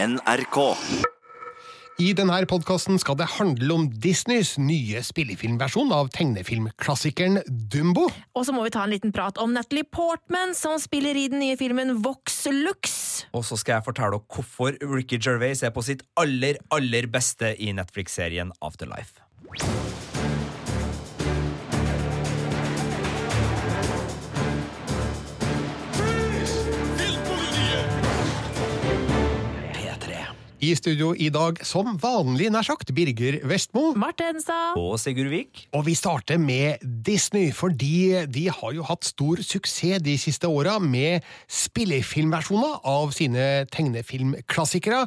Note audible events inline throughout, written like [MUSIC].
NRK. I denne podkasten skal det handle om Disneys nye spillefilmversjon av tegnefilmklassikeren Dumbo. Og så må vi ta en liten prat om Natalie Portman, som spiller i den nye filmen Vox Lux. Og så skal jeg fortelle dere hvorfor Ricky Gervais er på sitt aller, aller beste i Netflix-serien Afterlife. I studio i dag, som vanlig, nær sagt, Birger Vestmo. Martensa. Og Sigurd Vik. Og vi starter med Disney, fordi de har jo hatt stor suksess de siste åra med spillefilmversjoner av sine tegnefilmklassikere.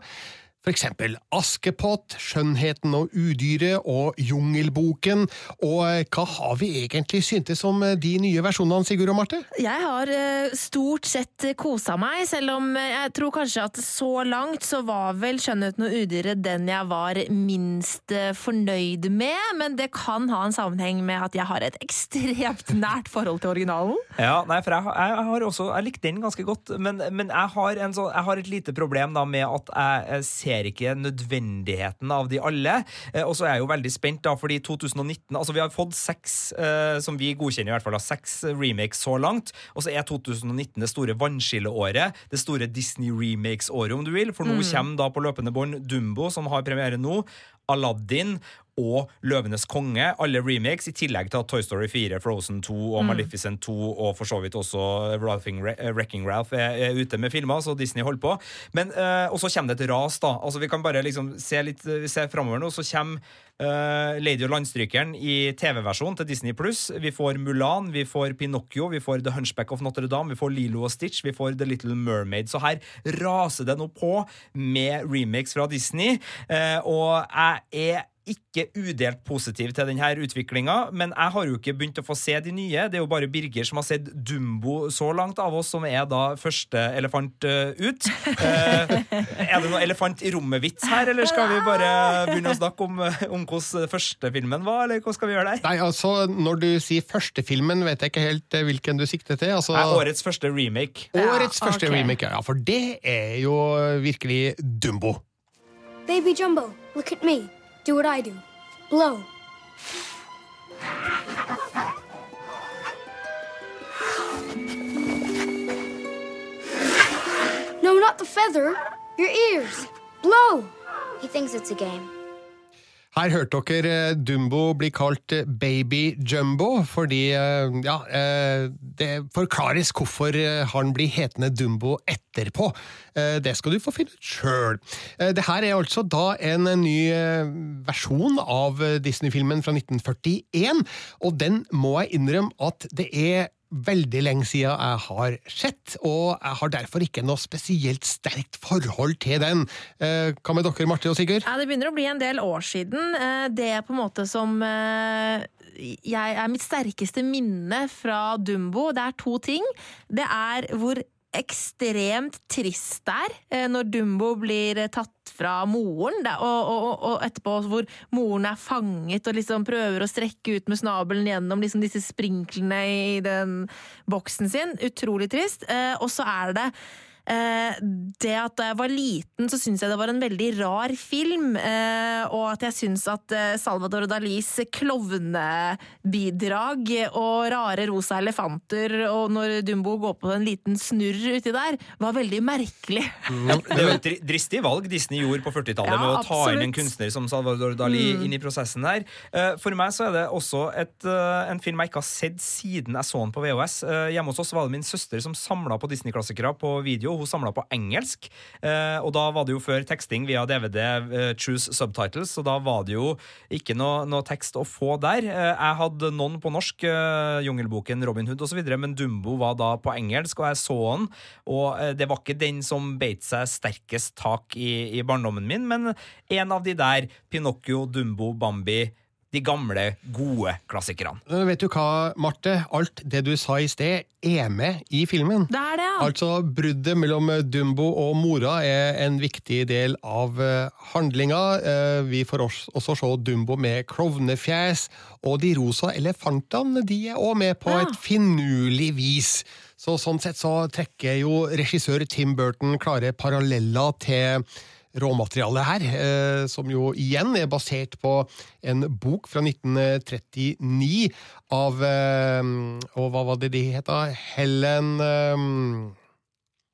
For eksempel Askepott, Skjønnheten og udyret og Jungelboken. Og eh, hva har vi egentlig syntes om eh, de nye versjonene, Sigurd og Marte? Jeg har eh, stort sett kosa meg, selv om jeg tror kanskje at så langt så var vel Skjønnheten og udyret den jeg var minst fornøyd med. Men det kan ha en sammenheng med at jeg har et [LAUGHS] ekstremt nært forhold til originalen. Ja, nei, for jeg, jeg har også Jeg likte den ganske godt, men, men jeg, har en sånn, jeg har et lite problem da med at jeg, jeg ser ikke nødvendigheten av de alle. Eh, og så er jeg jo veldig spent, da, fordi 2019 Altså, vi har fått seks, eh, som vi godkjenner i hvert fall, da, seks remakes så langt. Og så er 2019 det store vannskilleåret. Det store Disney remakes-året, om du vil. For nå kommer da på løpende bånd Dumbo, som har premiere nå. Aladdin og Løvenes konge, alle remakes, i tillegg til at Toy Story 4, Frozen 2 og Maleficent 2 og for så vidt også Ralphing, Wrecking Ralph er, er ute med filmer, så Disney holder på. Men, eh, og så kommer det et ras, da. Altså Vi kan bare liksom se litt se framover nå, så kommer eh, Lady og landstrykeren i TV-versjonen til Disney Pluss. Vi får Mulan, vi får Pinocchio, vi får The Hunchback of Notre-Dame, vi får Lilo og Stitch, vi får The Little Mermaid. Så her raser det nå på med remakes fra Disney, uh, og jeg er ikke udelt positiv til denne utviklinga, men jeg har jo ikke begynt å få se de nye. Det er jo bare Birger som har sett Dumbo så langt av oss, som er da første elefant eh, ut. Eh, er det noe elefant i rommet-vits her, eller skal vi bare begynne å snakke om, eh, om hvordan førstefilmen var, eller hva skal vi gjøre der? Nei, altså, Når du sier førstefilmen, vet jeg ikke helt hvilken du sikter til. Altså, Nei, årets første remake. Årets Ja, første okay. remake, ja. For det er jo virkelig Dumbo. Baby Jumbo, look at me. Do what I do. Blow. No, not the feather. Your ears. Blow. He thinks it's a game. Her hørte dere eh, Dumbo bli kalt eh, Baby Jumbo, fordi eh, ja, det forklares hvorfor han blir hetende Dumbo etterpå. Det skal du få finne ut sjøl. Det her er altså da en ny versjon av Disney-filmen fra 1941, og den må jeg innrømme at det er veldig lenge siden jeg har sett, og jeg har derfor ikke noe spesielt sterkt forhold til den. Eh, Hva med dere, Marte og Sigurd? Ja, Det begynner å bli en del år siden. Eh, Det er på en måte som eh, jeg er mitt sterkeste minne fra Dumbo. Det er to ting. Det er hvor ekstremt trist det er når Dumbo blir tatt fra moren, og, og, og- etterpå hvor moren er fanget og liksom prøver å strekke ut med snabelen gjennom liksom disse sprinklene i den boksen sin. Utrolig trist. Eh, Og så er det det at Da jeg var liten, så syntes jeg det var en veldig rar film. Eh, og at jeg syns at eh, Salvador Dalis klovnebidrag og rare rosa elefanter, og når Dumbo går på en liten snurr uti der, var veldig merkelig. Det er jo et dristig valg Disney gjorde på 40-tallet Ja, med å ta inn en kunstner som Salvador Dali inn i prosessen her. Eh, For meg så er det også et, eh, en film jeg ikke har sett siden jeg så den på VHS. Eh, Hjemme hos oss var det min søster som samla på Disney-klassikere på video. Hun samla på engelsk, eh, og da var det jo før teksting via DVD, eh, Choose Subtitles, så da var det jo ikke noe, noe tekst å få der. Eh, Jeg hadde noen på norsk, eh, Jungelboken, Robin Hood osv., men Dumbo var da på engelsk, og jeg så den. Og eh, det var ikke den som beit seg sterkest tak i, i barndommen min, men en av de der, Pinocchio, Dumbo, Bambi, de gamle, gode klassikerne. Vet du hva, Marte? Alt det du sa i sted, er med i filmen. Det er det, ja. Altså, Bruddet mellom Dumbo og mora er en viktig del av eh, handlinga. Eh, vi får også, også se Dumbo med klovnefjes, og de rosa elefantene de er òg med på Ja. et finurlig vis. Så Sånn sett så trekker jo regissør Tim Burton klare paralleller til råmaterialet her, eh, som jo igjen er basert på en bok fra 1939 av eh, Og hva var det de het, da? Helen eh,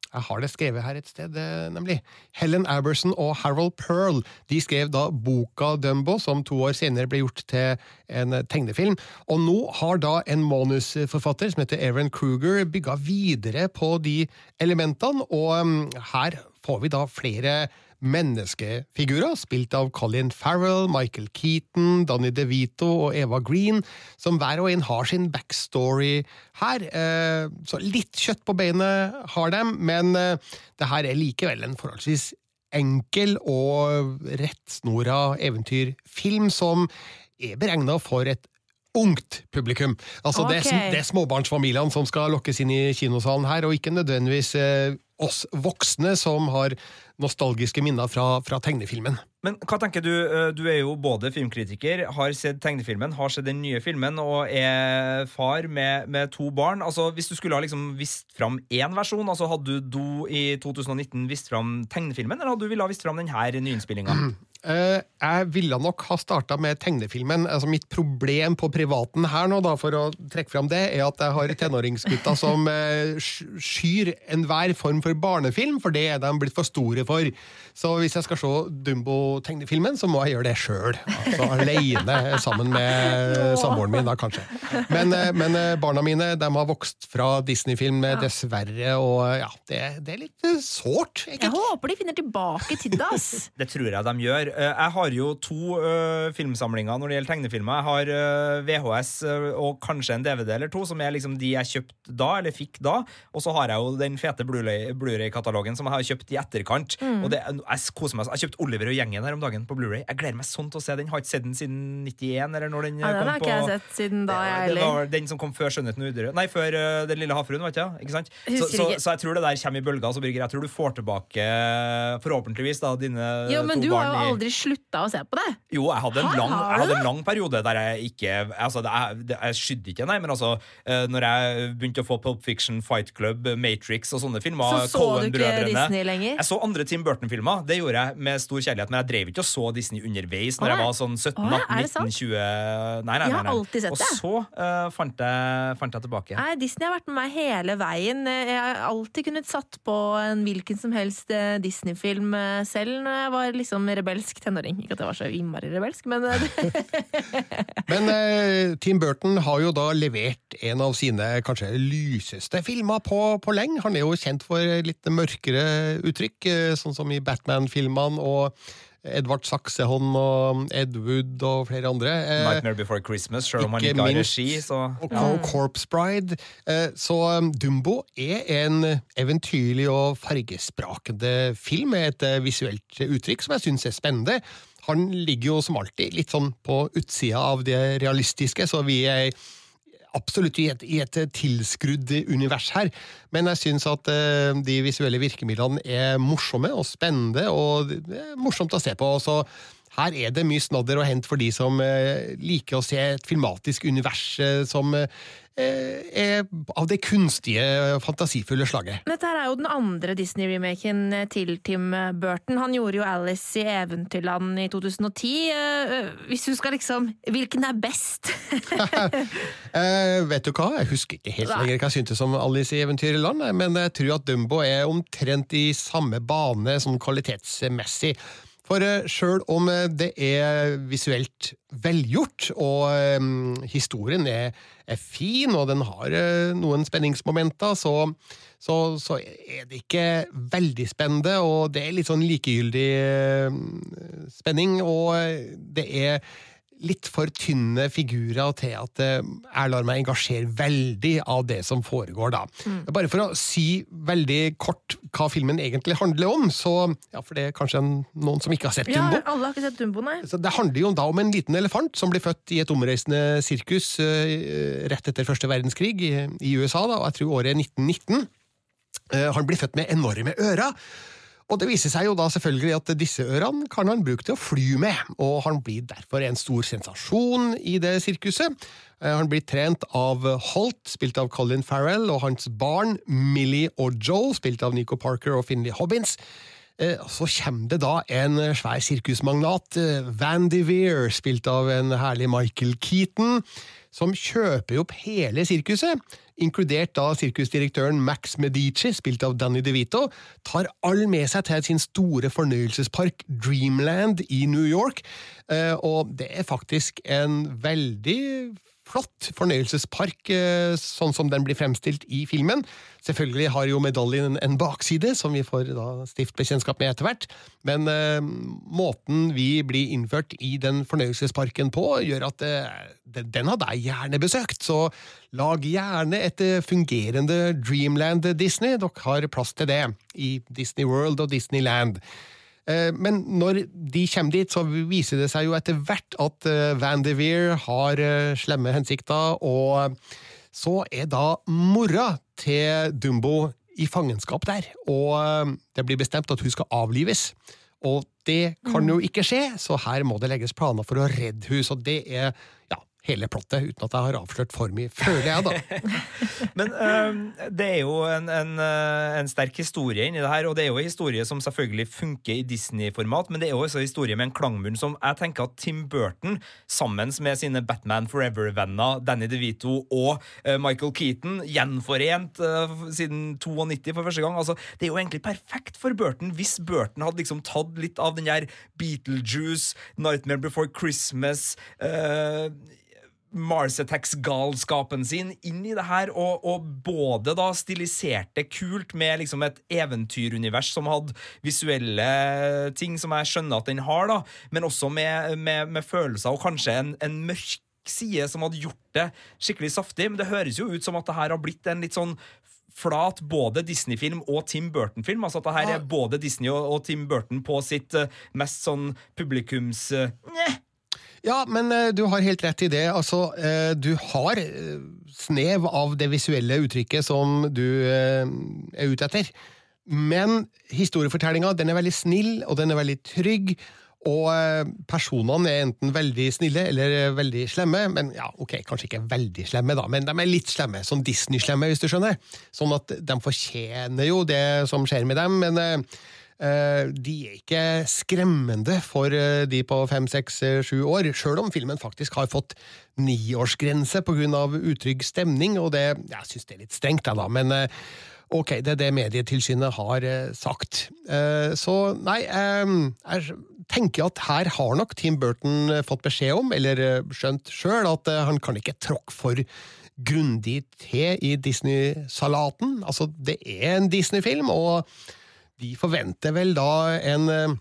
jeg har det skrevet her et sted, nemlig. Helen Aberson og Harold Pearl de skrev da boka Dumbo, som to år senere ble gjort til en tegnefilm. Og nå har da en manusforfatter som heter Aaron Kruger bygga videre på de elementene, og um, her får vi da flere menneskefigurer, spilt av Colin Farrell, Michael Keaton, Danny DeVito og Eva Green, som hver og en har sin backstory her. Eh, så litt kjøtt på beinet har dem, men eh, det her er likevel en forholdsvis enkel og rettsnora eventyrfilm som er beregna for et ungt publikum. Altså det, er, det er småbarnsfamiliene som skal lokkes inn i kinosalen her, og ikke nødvendigvis eh, oss voksne som har nostalgiske minner fra, fra tegnefilmen. Men hva tenker du? Eh, Du er jo både filmkritiker, har sett tegnefilmen, har sett den nye filmen og er far med, med to barn. Altså, Hvis du skulle ha liksom vist fram én versjon, altså hadde du i 2019 vist fram tegnefilmen, eller hadde du ville ha vist fram denne nyinnspillinga? [CLEARS THROAT] Eh, jeg ville nok ha starta med tegnefilmen. Altså Mitt problem på privaten her nå, da, for å trekke fram det, er at jeg har tenåringsgutter [LAUGHS] som eh, sk- skyr enhver form for barnefilm, for det er de blitt for store for. Så hvis jeg skal se Dumbo-tegnefilmen, så må jeg gjøre det sjøl. Altså [LAUGHS] aleine, sammen med samboeren min, da kanskje. Men, eh, men eh, barna mine de har vokst fra Disney-film, dessverre, og ja, det, det er litt eh, sårt, Jeg håper de finner tilbake til det, ass. [LAUGHS] Det tror jeg de gjør. Jeg har jo to uh, filmsamlinger når det gjelder tegnefilmer. Jeg har uh, VHS eh, og kanskje en DVD eller to, som er liksom de jeg kjøpte da, eller fikk da. Og så har jeg jo den fete Blu-ray- Blu-ray-katalogen som jeg har kjøpt i etterkant. Mm. Og det, jeg koser meg. Jeg kjøpte Oliver og gjengen her om dagen på Blu-ray. Jeg gleder meg sånn til å se den. Har ikke sett den siden 91, eller når den eh, Ja, den har på ikke jeg sett siden da, jeg det heller. var den som kom før Skjønnheten og udyret. Nei, før uh, Den lille havfruen, vet du. Ikke sant? Så, så, så jeg tror det der kommer i bølger. Så Birger, jeg tror du får tilbake, forhåpentligvis, da, dine Jo, men to du har jo aldri slutta å se på det. jo, jeg hadde en lang, jeg hadde en lang periode der jeg ikke altså det er, Jeg skydde ikke, nei, men altså eh, Når jeg begynte å få Pulp Fiction, Fight Club, Matrix og sånne filmer Så så du ikke. Disney lenger? Jeg så andre Tim Burton-filmer, det gjorde jeg med stor kjærlighet, men jeg drev ikke og så Disney underveis når jeg var sånn 17, Å, 18, er det sant? 19, 20 Nei, nei, Jeg nei. har nei. alltid sett og så uh, fant, jeg, fant jeg tilbake. Nei, Disney har vært med meg hele veien. Jeg har alltid kunnet satt på en hvilken som helst eh, Disney-film selv når jeg var liksom rebelsk tenåring. Ikke at jeg var så innmari rebelsk, men eh, [LAUGHS] Men eh, Tim Burton har jo da levert en av sine kanskje lyseste filmer på, på lenge. Han er jo kjent for litt mørkere uttrykk, eh, sånn som i Batman-filmene og Edvard Saksehånd og Ed Wood og flere andre. Eh, Nightmare Before Christmas, selv om han ikke har regi. Så, og ja. Corpse Bride. Eh, Så um, Dumbo er en eventyrlig og fargesprakende film med et visuelt uttrykk som jeg syns er spennende. Han ligger jo som alltid litt sånn på utsida av det realistiske, så vi er absolutt i et, i et tilskrudd univers her. Men jeg syns at eh, de visuelle virkemidlene er morsomme og spennende, og det er morsomt å se på. Så her er det mye snadder å hente for de som eh, liker å se et filmatisk univers eh, som eh, er av det kunstige, fantasifulle slaget. Dette her er jo den andre Disney-remaken til Tim Burton. Han gjorde jo Alice i Eventyrland i 2010. Eh, Hvis du skal liksom Hvilken er best? [LAUGHS] Eh, vet du hva, jeg husker ikke helt lenger hva jeg syntes om Alice i Eventyrland, men jeg tror at Dumbo er omtrent i samme bane sånn kvalitetsmessig. For uh, sjøl om eh, det er visuelt velgjort, og eh, historien er, er fin, og den har eh, noen spenningsmomenter, så, så, så er det ikke veldig spennende, og det er litt sånn likegyldig eh, spenning, og eh, det er litt for tynne figurer til at eh, jeg lar meg engasjere veldig av det som foregår da. Bare for å si veldig kort hva filmen egentlig handler om, så, ja, for det er kanskje noen som ikke har sett Ja, Dumbo. alle har ikke sett Dumbo, nei. Så det handler jo da om en liten elefant som blir født i et omreisende sirkus eh, rett etter første verdenskrig i, i USA, da, og jeg tror året er 1919. Eh, han blir født med enorme ører. Og det viser seg jo da selvfølgelig at disse ørene kan han bruke til å fly med, og han blir derfor en stor sensasjon i det sirkuset. Eh, Han blir trent av Holt, spilt av Colin Farrell, og hans barn Millie og Joel, spilt av Nico Parker og Finley Hobbins. Eh, Så kommer det da en svær sirkusmagnat, eh, Van de spilt av en herlig Michael Keaton, som kjøper opp hele sirkuset, inkludert da sirkusdirektøren Max Medici, spilt av Danny DeVito, tar all med seg til sin store fornøyelsespark Dreamland i New York, Eh, og det er faktisk en veldig flott fornøyelsespark, eh, sånn som den blir fremstilt i filmen. Selvfølgelig har jo medaljen en bakside, som vi får da stift bekjentskap med etter hvert, men eh, måten vi blir innført i den fornøyelsesparken på, gjør at eh, den, har jeg gjerne besøkt, så lag gjerne et eh, fungerende Dreamland Disney, dere har plass til det i Disney World og Disneyland. Eh, Men når de kommer dit, så viser det seg jo etter hvert at eh, Van de Veer har eh, slemme hensikter, og så er da mora til Dumbo i fangenskap der, og det blir bestemt at hun skal avlives. Og det kan jo ikke skje, så her må det legges planer for å redde henne. så det er hele plottet, uten at jeg har avslørt for mye, føler jeg da. [LAUGHS] Men um, det er jo en, en, øh, en sterk historie inni det her, og det er jo en historie som selvfølgelig funker i Disney-format, men det er jo også en historie med en klangmunn som jeg tenker at Tim Burton, sammen med sine Batman Forever-venner Danny DeVito og uh, Michael Keaton, gjenforent uh, siden 92 for første gang, altså, det er jo egentlig perfekt for Burton hvis Burton hadde liksom tatt litt av den der Beetlejuice, Nightmare Before Christmas øh, Mars Attacks-galskapen sin inn i det her, og, og både da stiliserte kult med liksom et eventyrunivers som hadde visuelle ting som jeg skjønner at den har, da, men også med, med, med følelser og kanskje en, en mørk side som hadde gjort det skikkelig saftig. Men det høres jo ut som at det her har blitt en litt sånn flat både Disney-film og Tim Burton-film. Altså at det her er både Disney og, og Tim Burton på sitt uh, mest sånn publikums... Njeh. Ja, men eh, du har helt rett i det. Altså, eh, du har eh, snev av det visuelle uttrykket som du er ute etter. Men historiefortellinga er veldig snill, og den er veldig trygg. Og personene er enten veldig snille eller veldig slemme. Men ja, ok, kanskje ikke veldig slemme, da, men de er litt slemme. Sånn Disney-slemme, hvis du skjønner. Sånn at de fortjener jo det som skjer med dem, men de er ikke skremmende for eh, de på fem, seks, eh, sju år, sjøl om filmen faktisk har fått niårsgrense pga. utrygg stemning, og det jeg syns det er litt strengt, da, men eh, ok, det er det Medietilsynet har eh, sagt. Eh, Så nei, eh, jeg tenker at her har nok Tim Burton eh, fått beskjed om, eller eh, skjønt sjøl, at eh, han kan ikke tråkke for grundig til i Disney-salaten. Altså, det er en Disney-film, og de forventer vel da en, eh,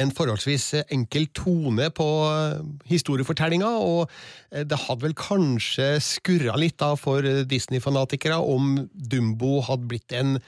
en forholdsvis enkel tone på eh, historiefortellinga, og eh, det hadde vel kanskje skurra litt da for Disney-fanatikere om Dumbo hadde blitt en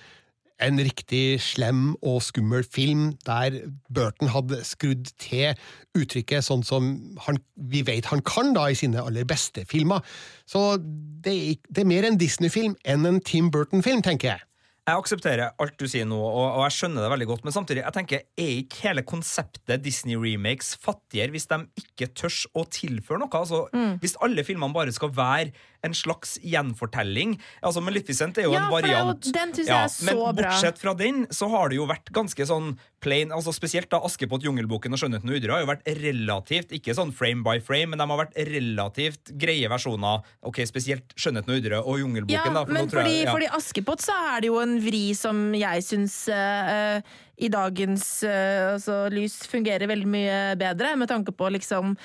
en riktig slem og skummel film, der Burton hadde skrudd til uttrykket sånn som han, vi vet han kan da i sine aller beste filmer. Så det det er mer en Disney-film enn en Tim Burton-film, tenker jeg. Jeg aksepterer alt du sier nå, og, og jeg skjønner det veldig godt, men samtidig, jeg tenker, er ikke hele konseptet Disney-remakes fattigere hvis de ikke tørs å tilføre noe? Altså, Hvis alle filmene bare skal være en slags gjenfortelling altså Maleficent er jo Ja, en variant. jo- den synes jeg er så men bra. bortsett fra den, så har det jo vært ganske sånn plain altså Spesielt da Askepott, Jungelboken og Skjønnheten og udre har jo vært relativt, ikke sånn frame by frame, men de har vært relativt greie versjoner. Ok, Spesielt Skjønnheten og udre og Jungelboken. Ja, da, for men fordi, jeg, ja. fordi Askepott så er det jo en vri som jeg syns eh, eh, i dagens uh, altså, lys fungerer veldig mye bedre, med tanke på liksom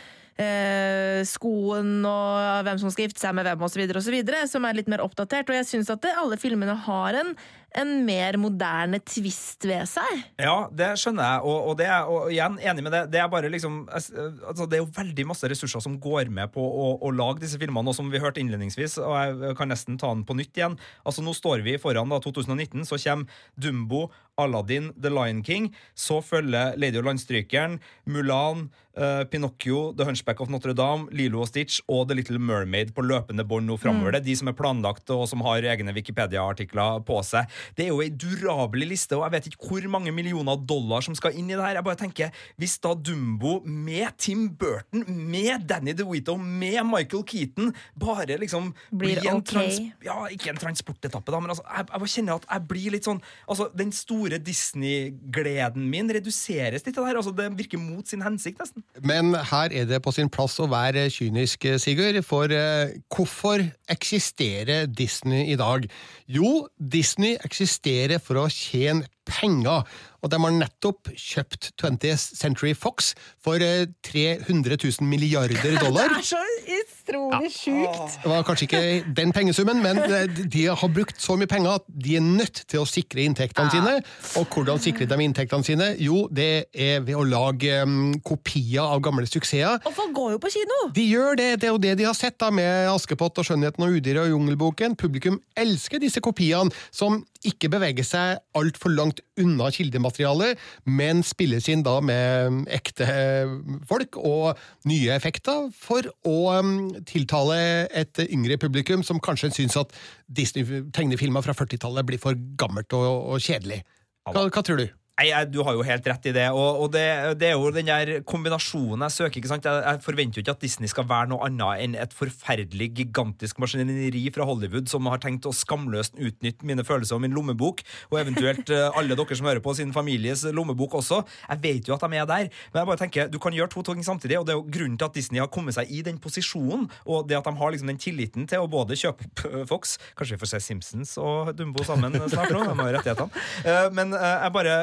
eh, skoen og hvem som skal gifte seg med hvem osv., som er litt mer oppdatert. Og jeg syns at det, alle filmene har en, en mer moderne twist ved seg. Ja, det skjønner jeg, og, og, det er, og igjen, enig med det. Det er liksom altså, Det er jo veldig masse ressurser som går med på å, å lage disse filmene, og som vi hørte innledningsvis, og jeg kan nesten ta den på nytt igjen. Altså, Nå står vi foran da 2019, så kommer Dumbo, Aladdin, The Lion King. Så følger Lady og Landstrykeren, Mulan, uh, Pinocchio, The Hunchback of Notre-Dame, Lilo og Stitch og The Little Mermaid på løpende bånd nå framover. Er de som er planlagt og som har egne Wikipedia-artikler på seg. Det er jo ei durabelig liste, og jeg vet ikke hvor mange millioner dollar som skal inn i det her. Jeg bare tenker, Hvis da Dumbo med Tim Burton, med Danny DeWito, med Michael Keaton bare liksom Blir en okay. trans ja, ikke en transportetappe, da, men altså, jeg, jeg bare kjenner at jeg blir litt sånn Altså, Den store store Disney-gleden min reduseres litt av det her. Altså, det virker mot sin hensikt, nesten. Men her er det på sin plass å være kynisk, Sigurd. For eh, hvorfor eksisterer Disney i dag? Jo, Disney eksisterer for å tjene penger. Og de har nettopp kjøpt 20th Century Fox for eh, 300 000 milliarder dollar. [LAUGHS] Det er så utrolig sjukt! Det var kanskje ikke den pengesummen, men eh, de har brukt så mye penger at de er nødt til å sikre inntektene sine. Og hvordan sikrer de inntektene sine? Jo, det er ved å lage um, kopier av gamle suksesser. Og folk går jo på kino! De gjør det, det er jo det de har sett da med Askepott og Skjønnheten og udyret og Jungelboken. Publikum elsker disse kopiene, som ikke bevege seg altfor langt unna kildematerialet, men spilles inn da med ekte folk og nye effekter for å um, tiltale et yngre publikum som kanskje syns at Disney-tegnefilmer fra 40-tallet blir for gammelt og, og kjedelig. Hva, hva tror du? Nei, Du har jo helt rett i det. Og, og det, det, er jo den der kombinasjonen jeg søker. ikke sant? Jeg, jeg, forventer jo ikke at Disney skal være noe annet enn et forferdelig gigantisk maskineri fra Hollywood som har tenkt å skamløst utnytte mine følelser og min lommebok, og eventuelt uh, alle dere som hører på sin families lommebok også. Jeg vet jo at de er der, men jeg bare tenker, du kan gjøre to ting samtidig. og det er jo Grunnen til at Disney har kommet seg i den posisjonen, og det at de har liksom den tilliten til å både kjøpe opp uh, Fox Kanskje vi får se Simpsons og Dumbo sammen snart nå, de har rettighetene. Uh, men jeg bare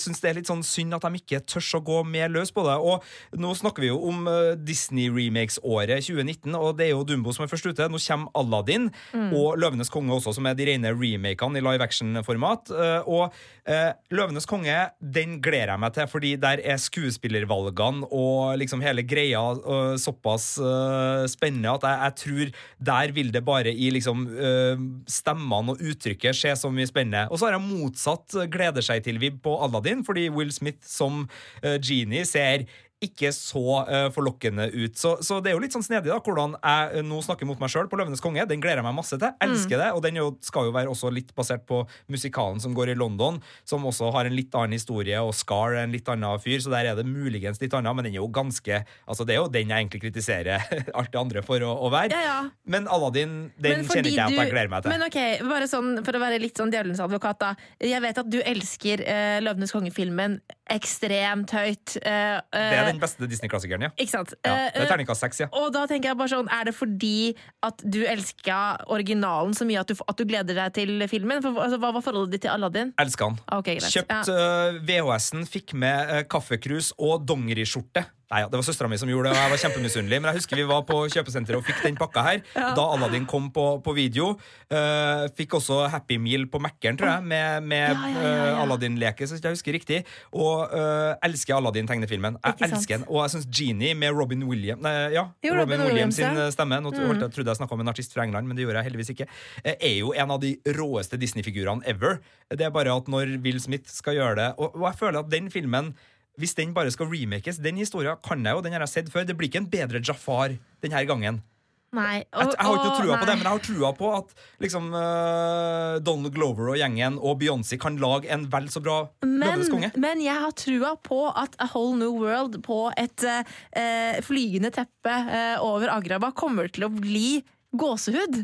syns det er litt sånn synd at de ikke tør å gå mer løs på det. Og nå snakker vi jo om Disney-remakes-året 2019, og det er jo Dumbo som er først ute. Nå kommer Aladdin og Løvenes konge også, som er de rene remakene i live action-format. Og uh, Løvenes konge, den gleder jeg meg til, fordi der er skuespillervalgene og liksom hele greia uh, såpass uh, spennende at jeg, jeg, tror der vil det bare i liksom stemmene og uttrykket skje så mye spennende. Og så har jeg motsatt gleder seg til-vibb på Aladdin, fordi Will Smith som Genie ser ikke så uh, forlokkende ut. Så, så, det er jo litt sånn snedig da, hvordan jeg nå snakker mot meg sjøl på Løvenes konge. Den gleder jeg meg masse til. Elsker mm. det. Og den jo, skal jo være også litt basert på musikalen som går i London, som også har en litt annen historie, og Scar er en litt annen fyr, så der er det muligens litt annet, men den er jo ganske Altså, det er jo den jeg egentlig kritiserer [LAUGHS] alt det andre for å, å være. Ja, ja. Men Aladdin, den kjenner ikke jeg at jeg gleder meg til. Men ok, bare sånn, For å være litt sånn djevelens advokat, da. Jeg vet at du elsker uh, Løvenes konge-filmen ekstremt høyt. Uh, det er den beste Disney-klassikeren, ja. Ikke sant? ja. Det er terningkast seks, ja. Og da tenker jeg bare sånn, Er det fordi at du elska originalen så mye at du, at du gleder deg til filmen? For, altså, hva var forholdet ditt til Aladdin? Elsker han. Okay, Kjøpt uh, VHS-en, fikk med uh, kaffekrus og dongeriskjorte. Nei, ja, Det var søstera mi som gjorde det, og jeg var kjempemisunnelig. Men jeg husker vi var på kjøpesenteret og fikk den pakka her Ja. da Aladdin kom på, på video. Uh, fikk også Happy Meal på Mækkern, tror jeg, med, med Ja, uh, Aladdin-leke. hvis jeg husker riktig Og uh, elsker Aladdin-tegnefilmen. Jeg elsker den Og jeg syns Genie med Robin Williams ja, Jo, Robin, Robin Williams sin stemme. Nå Mm. jeg trodde jeg snakka om en artist fra England, men det gjorde jeg heldigvis ikke. Er jo en av de råeste Disney-figurene ever. Det er bare at når Will Smith skal gjøre det Og, og jeg føler at den filmen hvis den bare skal remakes, den historien kan jeg jo, den har jeg sett før. Det blir ikke en bedre Jafar denne gangen. Nei. Jeg, jeg har ikke trua på det, men jeg har trua på at liksom, uh, Donald Glover og gjengen og Beyoncé kan lage en vel så bra Løvenes konge. Men, men jeg har trua på at A Whole New World på et uh, flygende teppe uh, over Agraba kommer til å bli gåsehud.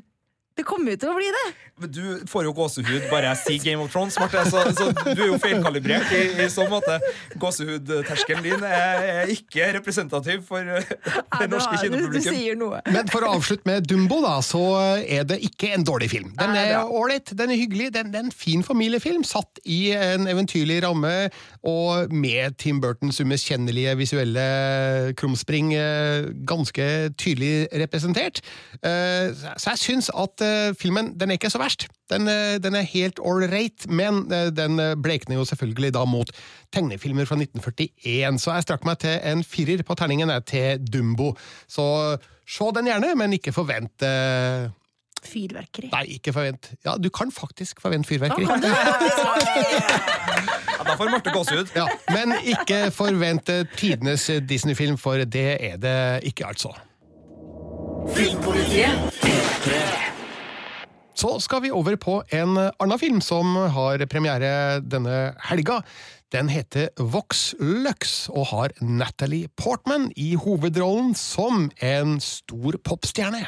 Det kommer jo til å bli det! Men Du får jo gåsehud bare jeg sier Game of Thrones, Marte, så, så du er jo feilkalibrert i, i så måte. Gåsehudterskelen din er, er ikke representativ for uh, det norske kinopublikum. Men for å avslutte med Dumbo, da, så er det ikke en dårlig film. Den er ålreit, den er hyggelig, den, det er en fin familiefilm, satt i en eventyrlig ramme, og med Tim Burtons umiskjennelige visuelle krumspring eh, ganske tydelig representert. Eh, Så jeg syns at eh, filmen den er ikke så verst. Den, den er helt ålreit, men den blekner jo selvfølgelig da mot tegnefilmer fra 1941, så jeg strakk meg til en firer på terningen til Dumbo. Så se den gjerne, men ikke forvent Fyrverkeri. Nei, ikke forvent. Ja, du kan faktisk forvente fyrverkeri. Ja, [LAUGHS] da får Marte gåsehud. Ja, men ikke forvent eh, tidenes Disney-film, for det er det ikke, altså. Så skal vi over på en annen film som har premiere denne helga. Den heter Vox Lux og har Natalie Portman i hovedrollen som en stor popstjerne.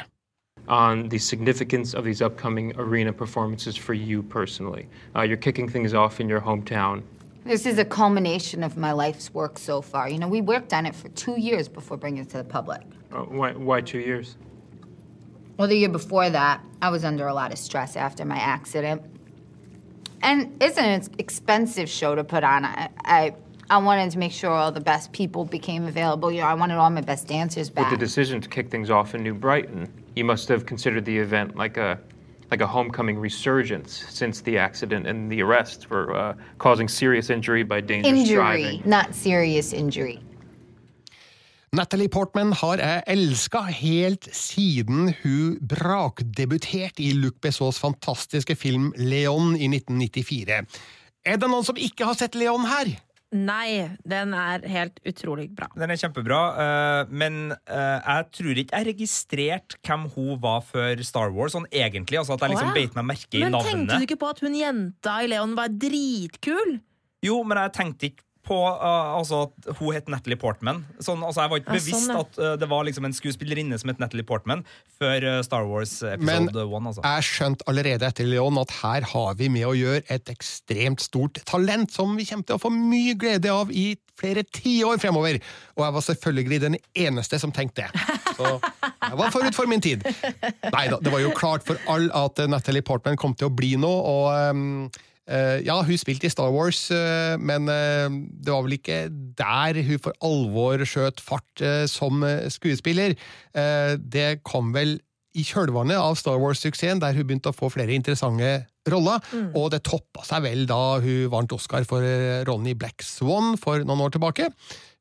on the significance of these upcoming arena performances for you personally. Uh, you're kicking things off in your hometown. This is a culmination of my life's work so far. You know, we worked on it for two years before bringing it to the public. Uh, why, why two years? Well, the year before that, I was under a lot of stress after my accident. And it's an expensive show to put on. I, I, I wanted to make sure all the best people became available. You know, I wanted all my best dancers back. With the decision to kick things off in New Brighton, you must have considered the event like a like a homecoming resurgence since the accident and the arrest for uh, causing serious injury by dangerous injury, driving. not serious injury. Natalie Portman har jeg elska helt siden hun brakdebuterte i Luc Bessons fantastiske film Leon i 1994. Er det noen som ikke har sett Leon her? Nei, den er helt utrolig bra. Den er kjempebra, eh, men eh, jeg tror ikke jeg registrerte hvem hun var før Star Wars, sånn egentlig. Altså at jeg liksom beit meg merke i Men navnet. tenkte du ikke på at hun jenta i Leon var dritkul? Jo, men jeg tenkte ikke på uh, altså, at hun het Natalie Portman. Sånn, altså, jeg var ikke Ja, bevisst sånn, ja. at uh, det var liksom en skuespillerinne som het Natalie Portman før uh, Star Wars episode one. Altså. jeg skjønte allerede etter Leon at her har vi med å gjøre et ekstremt stort talent som vi kommer til å få mye glede av i flere tiår fremover. Og jeg var selvfølgelig den eneste som tenkte det. Så jeg var forut for min tid. Nei da, det var jo klart for alle at Natalie Portman kom til å bli noe, og eh, ja, hun spilte i Star Wars, eh, men eh, det var vel ikke der hun for alvor skjøt fart eh, som eh, skuespiller. Eh, det kom vel i kjølvannet av Star Wars-suksessen, der hun begynte å få flere interessante roller, og det toppa seg vel da hun vant Oscar for Ronny rollen i Black Swan for noen år tilbake.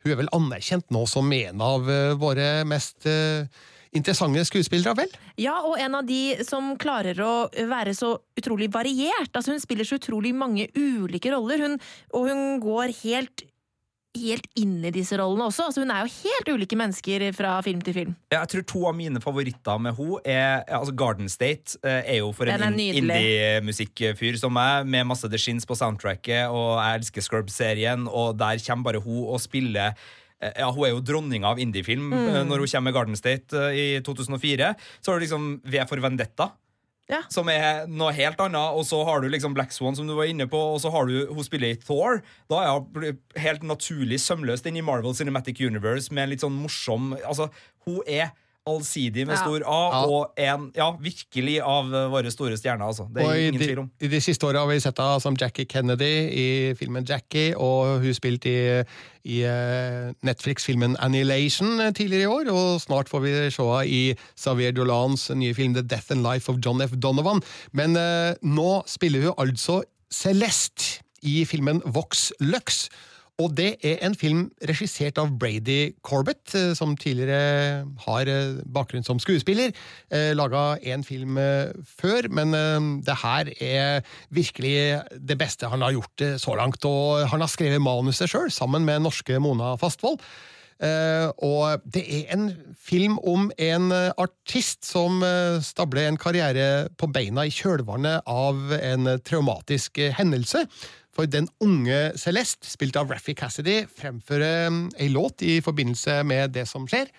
Hun er vel anerkjent nå som en av eh, våre mest eh, interessante skuespillere, vel? Ja, og en av de som klarer å være så utrolig variert. Altså, hun spiller så utrolig mange ulike roller, hun, og hun går helt Helt inn i disse rollene også. Altså, hun er jo helt ulike mennesker fra film til film. Ja, jeg tror to av mine favoritter med henne er altså Garden State eh, er jo for en er in- indie-musikkfyr som meg, med masse The Shins på soundtracket, og jeg elsker Scrubs-serien, og der kommer bare hun og spiller ja, Hun er jo dronninga av indiefilm Mm. eh, når hun kommer med Garden State eh, i 2004. Så har du liksom V for Vendetta. Ja. Som er noe helt annet, og så har du liksom Black Swan, som du var inne på, og så har du hun spiller i Thor. Da er hun helt naturlig sømløst inn i Marvel Cinematic Universe med en litt sånn morsom Altså, hun er allsidig med Ja. stor A, Ja. og en ja, virkelig av eh, våre store stjerner, altså. Det er og ingen de, tvil om. I de siste åra har vi sett henne som Jackie Kennedy i filmen Jackie, og hun spilte i, i eh, Netflix-filmen Annihilation tidligere i år, og snart får vi se henne i Xavier Dolans nye film The Death and Life of John F. Donovan. Men eh, nå spiller hun altså Celeste i filmen Vox Lux. Og det er en film regissert av Brady Corbett, eh, som tidligere har eh, bakgrunn som skuespiller. Eh, Laga én film før, men det her er virkelig det beste han har gjort så langt. Og han har skrevet manuset sjøl, sammen med norske Mona Fastvold. Og det er en film om en artist som stabler en karriere på beina i kjølvannet av en traumatisk hendelse. For den unge Celeste, spilt av Raffy Cassidy, fremfører eh, ei låt i forbindelse med det som skjer.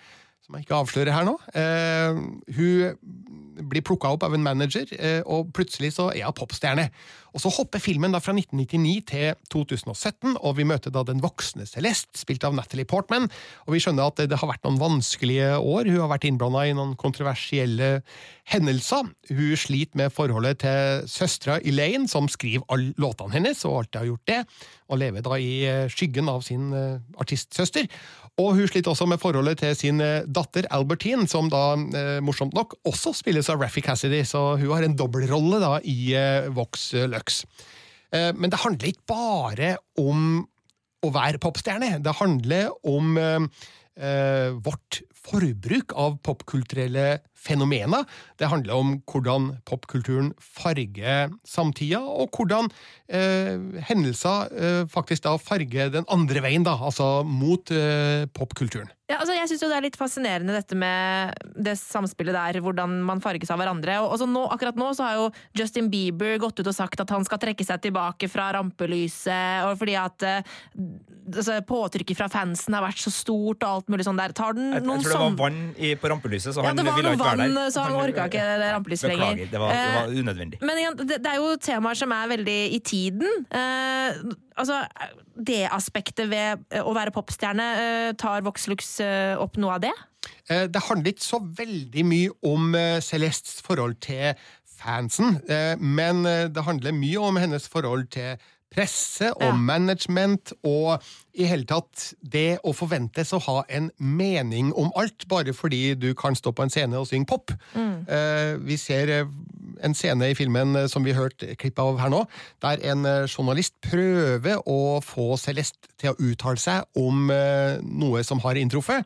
Som jeg ikke avslører her nå. Eh, hun blir plukka opp av en manager, eh, og plutselig så er hun popstjerne. Og Så hopper filmen da fra 1999 til 2017, og vi møter da den voksne Celeste, spilt av Natalie Portman. Og vi skjønner at det, har vært noen vanskelige år. Hun har vært innblanda i noen kontroversielle hendelser. Hun sliter med forholdet til søstera Elaine, som skriver alle låtene hennes, og alltid har gjort det, og lever da i eh, skyggen av sin eh, artistsøster. Og hun sliter også med forholdet til sin eh, datter Albertine, som da, morsomt nok, også spilles av Raffi Cassidy, så hun har en dobbeltrolle i Vox Lux. Eh, men det handler ikke bare om å være popstjerne. Det handler om eh, eh, vårt forbruk av popkulturelle fenomener. Det handler om hvordan popkulturen farger samtida, og hvordan eh, hendelser eh, faktisk da farger den andre veien, da, altså mot eh, popkulturen. Ja, altså jeg syns det er litt fascinerende dette med det samspillet der, hvordan man farges av hverandre. Og, nå, akkurat nå så har jo Justin Bieber gått ut og sagt at han skal trekke seg tilbake fra rampelyset, og fordi at eh, altså, påtrykket fra fansen har vært så stort og alt mulig sånn der. Tar den Jeg, jeg noen tror det var sånn vann i, på rampelyset, så Ja, han ville ikke der. så han orka ikke det rampelyset lenger. Beklager, det var, det var Eh, unødvendig. Men igjen, det, det er jo temaer som er veldig i tiden. Eh, altså, det aspektet ved eh, å være popstjerne, eh, tar Voxlux eh, opp noe av det? Eh, Det handler ikke så veldig mye om eh, Celestes forhold til fansen, eh, men det handler mye om hennes forhold til presse og Ja. management, og i hele tatt det å forventes å ha en mening om alt, bare fordi du kan stå på en scene og synge pop. Eh, Vi ser eh, en scene i filmen eh, som vi hørte klipp av her nå, der en journalist prøver å få Celeste til å uttale seg om noe som har inntruffet.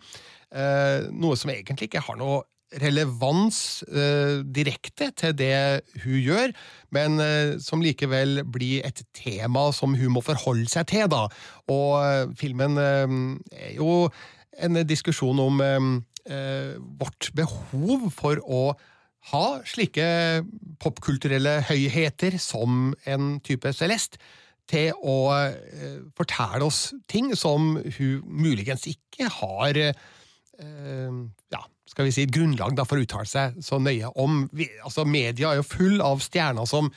Noe som egentlig ikke har noe relevans eh, direkte til det hun gjør, men eh, som likevel blir et tema som hun må forholde seg til, da. Og eh, filmen eh, er jo en diskusjon om eh, eh, vårt behov for å ha slike popkulturelle høyheter som en type Celeste til å fortelle oss ting som hun muligens ikke har ja, skal vi si, grunnlag da, for å uttale seg så nøye om. Vi, altså, media er jo full av stjerner som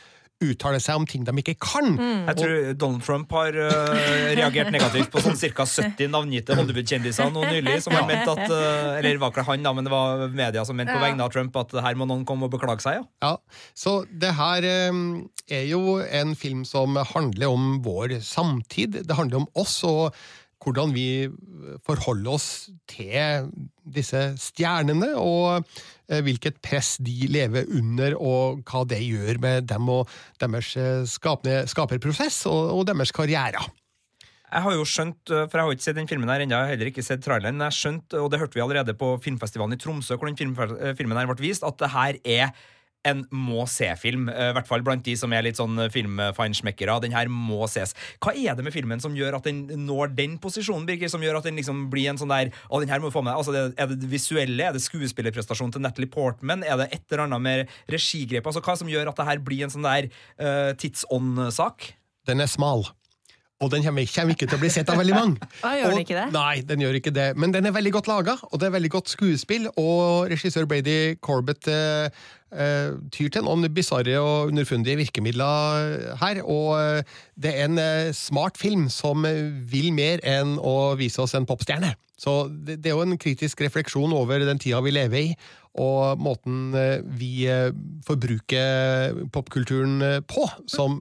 uttaler seg om ting de ikke kan. Jeg tror Donald Trump har uh, reagert negativt på sånn ca. 70 navngitte Hollywood-kjendiser nå nylig, som har ment at uh, Eller var ikke han, da, men det var media som mente på vegne av Trump at her må noen komme og beklage seg. ja. Ja, Så det her um, er jo en film som handler om vår samtid. Det handler om oss og hvordan vi forholder oss til disse stjernene, og eh, hvilket press de lever under, og hva det gjør med dem og deres eh, skapende, skaperprosess og, og deres karrierer. Jeg har jo skjønt, øh, for jeg har ikke sett den filmen her ennå, heller ikke sett traileren, jeg har og det hørte vi allerede på filmfestivalen i Tromsø, hvor den filmen her ble vist, at det her er en må-se-film, øh, i hvert fall blant de som er litt sånn filmfeinschmeckere. Den her må ses. Hva er det med filmen som gjør at den når den posisjonen, Birger, som gjør at den liksom blir en sånn der Å, den her må du få med. Altså, er det det visuelle? Er det skuespillerprestasjonen til Natalie Portman? Er det et eller annet med regigrep? Altså, hva som gjør at det her blir en sånn der uh, tidsånd-sak? Den er smal. Og den kommer ikke til å bli sett av veldig mange. [LAUGHS] Ah, gjør den ikke det? Nei, den gjør ikke det. Men den er veldig godt laga, og det er veldig godt skuespill. Og regissør Brady Corbett eh, eh, tyr til noen bisarre og underfundige virkemidler her. Og eh, det er en eh, smart film som vil mer enn å vise oss en popstjerne. Så det, det er jo en kritisk refleksjon over den tida vi lever i, og måten eh, vi eh, forbruker popkulturen på, som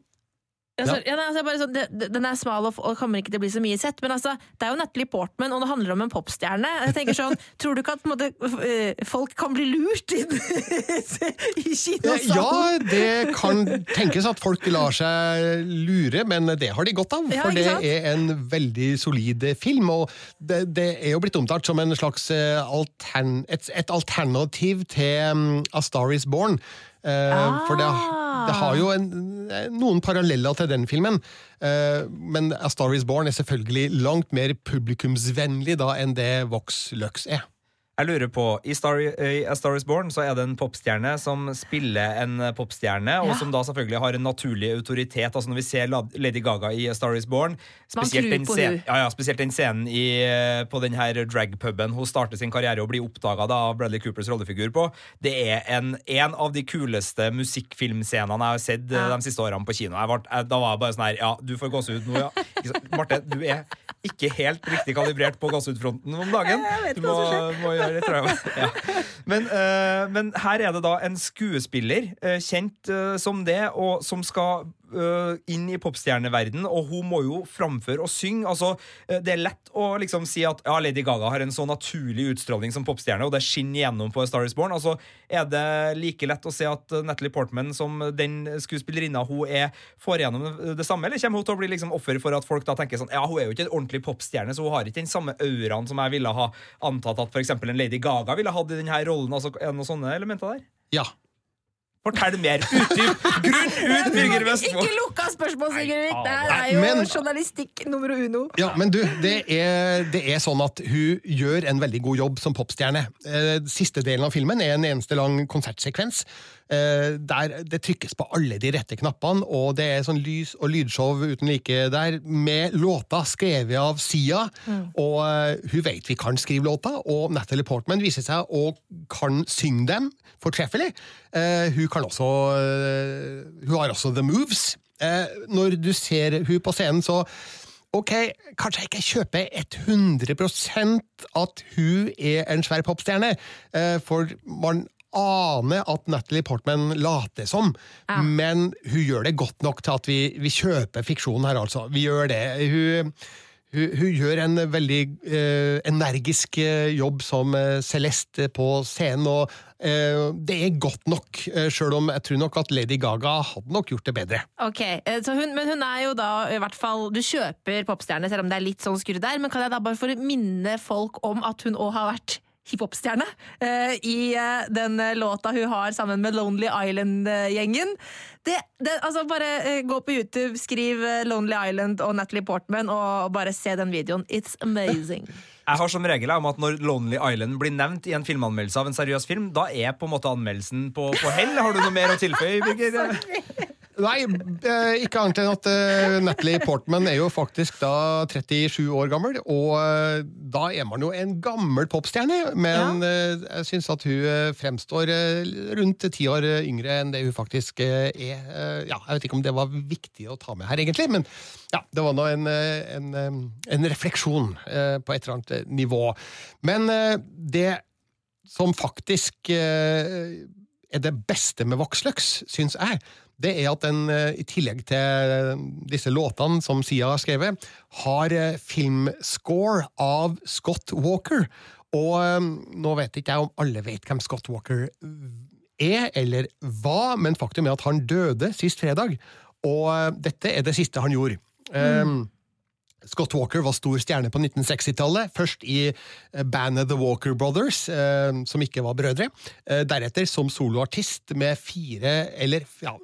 Altså, ja, Ja, altså, bare sånn, det, den er smal og, og kommer ikke til å bli så mye sett, men altså, det er jo Natalie Portman, og det handler om en popstjerne. Jeg tenker sånn, [LAUGHS] Tror du ikke at måte, eh, folk kan bli lurt inn [LAUGHS] i kinosalen? Ja, det kan tenkes at folk lar seg lure, men det har de godt av. For det er en veldig solid film, og det, det er jo blitt omtalt som en slags eh, altern, et, et alternativ til um, A Star Is Born. Eh, For det, det har jo en, noen paralleller til den filmen. Eh, men A Star Is Born er selvfølgelig langt mer publikumsvennlig da enn det Vox Lux er. Jeg lurer på, I Star, uh, A Star Is Born så er det en popstjerne som spiller en popstjerne, og som da selvfølgelig har en naturlig autoritet. Altså Når vi ser Lady Gaga i A Star Is Born, spesielt den, hun. ja, ja, spesielt den scenen i, eh, på den her dragpuben hun starter sin karriere og blir oppdaga av Bradley Coopers rollefigur på, det er en, en av de kuleste musikkfilmscenene jeg har sett eh, Ja. de siste årene på kino. Jeg ble, jeg, da var jeg bare sånn her Ja, du får gåsehud nå, ja. Marte, du er ikke helt riktig kalibrert på gassutfronten om dagen. Jeg vet Du hva må, må gjøre det. Ja. Men, eh, men her er det da en skuespiller, eh, kjent eh, som det, og som skal eh, inn i popstjerneverden, og hun må jo framføre og synge. Altså, eh, det er lett å liksom si at ja, Lady Gaga har en så naturlig utstråling som popstjerne, og det skinner igjennom på A Star Is Born. Altså, er det like lett å se at eh, Natalie Portman, som den skuespillerinna hun er, får igjennom det samme, eller kommer hun til å bli liksom offer for at folk da tenker sånn ja, hun er jo ikke en ordentlig popstjerne, så hun har ikke den samme auraen som jeg ville ha antatt at f.eks. en Lady Gaga ville hatt i denne rollen? Altså, er det noen sånne elementer der? Ja. Fortell mer. Utdyp. Grunn ut, Birger Vestmo. Ikke lukka spørsmål, Sigurd! Det er jo Men- journalistikk nummer uno. Ja, men du, det er, det er sånn at hun gjør en veldig god jobb som popstjerne. Eh, Siste delen av filmen er en eneste lang konsertsekvens. Eh, Der det trykkes på alle de rette knappene, og det er sånn lys- og lydshow uten like der, med låter skrevet av Sia. Og eh, hun vet vi kan skrive låter, og Natalie Portman viser seg å kan synge dem fortreffelig. Eh, Hun kan også Hun har også the moves. Eh, Når du ser hun på scenen, så Ok, kanskje jeg ikke kjøper 100% at hun er en svær popstjerne, for man aner at Natalie Portman later som, men hun gjør det godt nok til at vi, vi kjøper fiksjonen her, altså. Vi gjør det. Hun, hun, hun gjør en veldig eh, energisk eh, jobb som eh, Celeste på scenen, og eh, det er godt nok, uh, sjøl om jeg tror nok at Lady Gaga hadde nok gjort det bedre. Ok, eh, så hun, Men hun er jo da i hvert fall Du kjøper popstjerne, selv om det er litt sånn skurre der. Men kan jeg da bare få minne folk om at hun òg har vært hiphop-stjerne eh, i uh, den eh, låta hun har sammen med Lonely Island-gjengen. Det, det, altså Bare uh, gå på YouTube, skriv Lonely Island og Natalie Portman, og bare se den videoen. It's amazing. [LAUGHS] Jeg har som regel om at når Lonely Island blir nevnt i en filmanmeldelse av en seriøs film, da er på en måte anmeldelsen på, på hell. Har du noe mer å tilføye, Birger? [LAUGHS] Nei, eh, ikke annet enn at eh, Natalie Portman er jo faktisk da 37 år gammel, og eh, da er man jo en gammel popstjerne, men ja. jeg syns at hun fremstår rundt ti år yngre enn det hun faktisk er. Ja, jeg vet ikke om det var viktig å ta med her, egentlig, men ja, det var nå en, en, en refleksjon på et eller annet nivå. Men det som faktisk er det beste med Voxlux, syns jeg, det er at den, eh, i tillegg til disse låtene som Sia har skrevet, har eh, filmscore av Scott Walker. Og eh, nå vet ikke jeg om alle vet hvem Scott Walker er, eller hva, men faktum er at han døde sist fredag. Og eh, dette er det siste han gjorde. Eh, Scott Walker var stor stjerne på 1960-tallet. Først i eh, bandet The Walker Brothers, eh, som ikke var brødre. Eh, deretter som soloartist med fire, eller ja,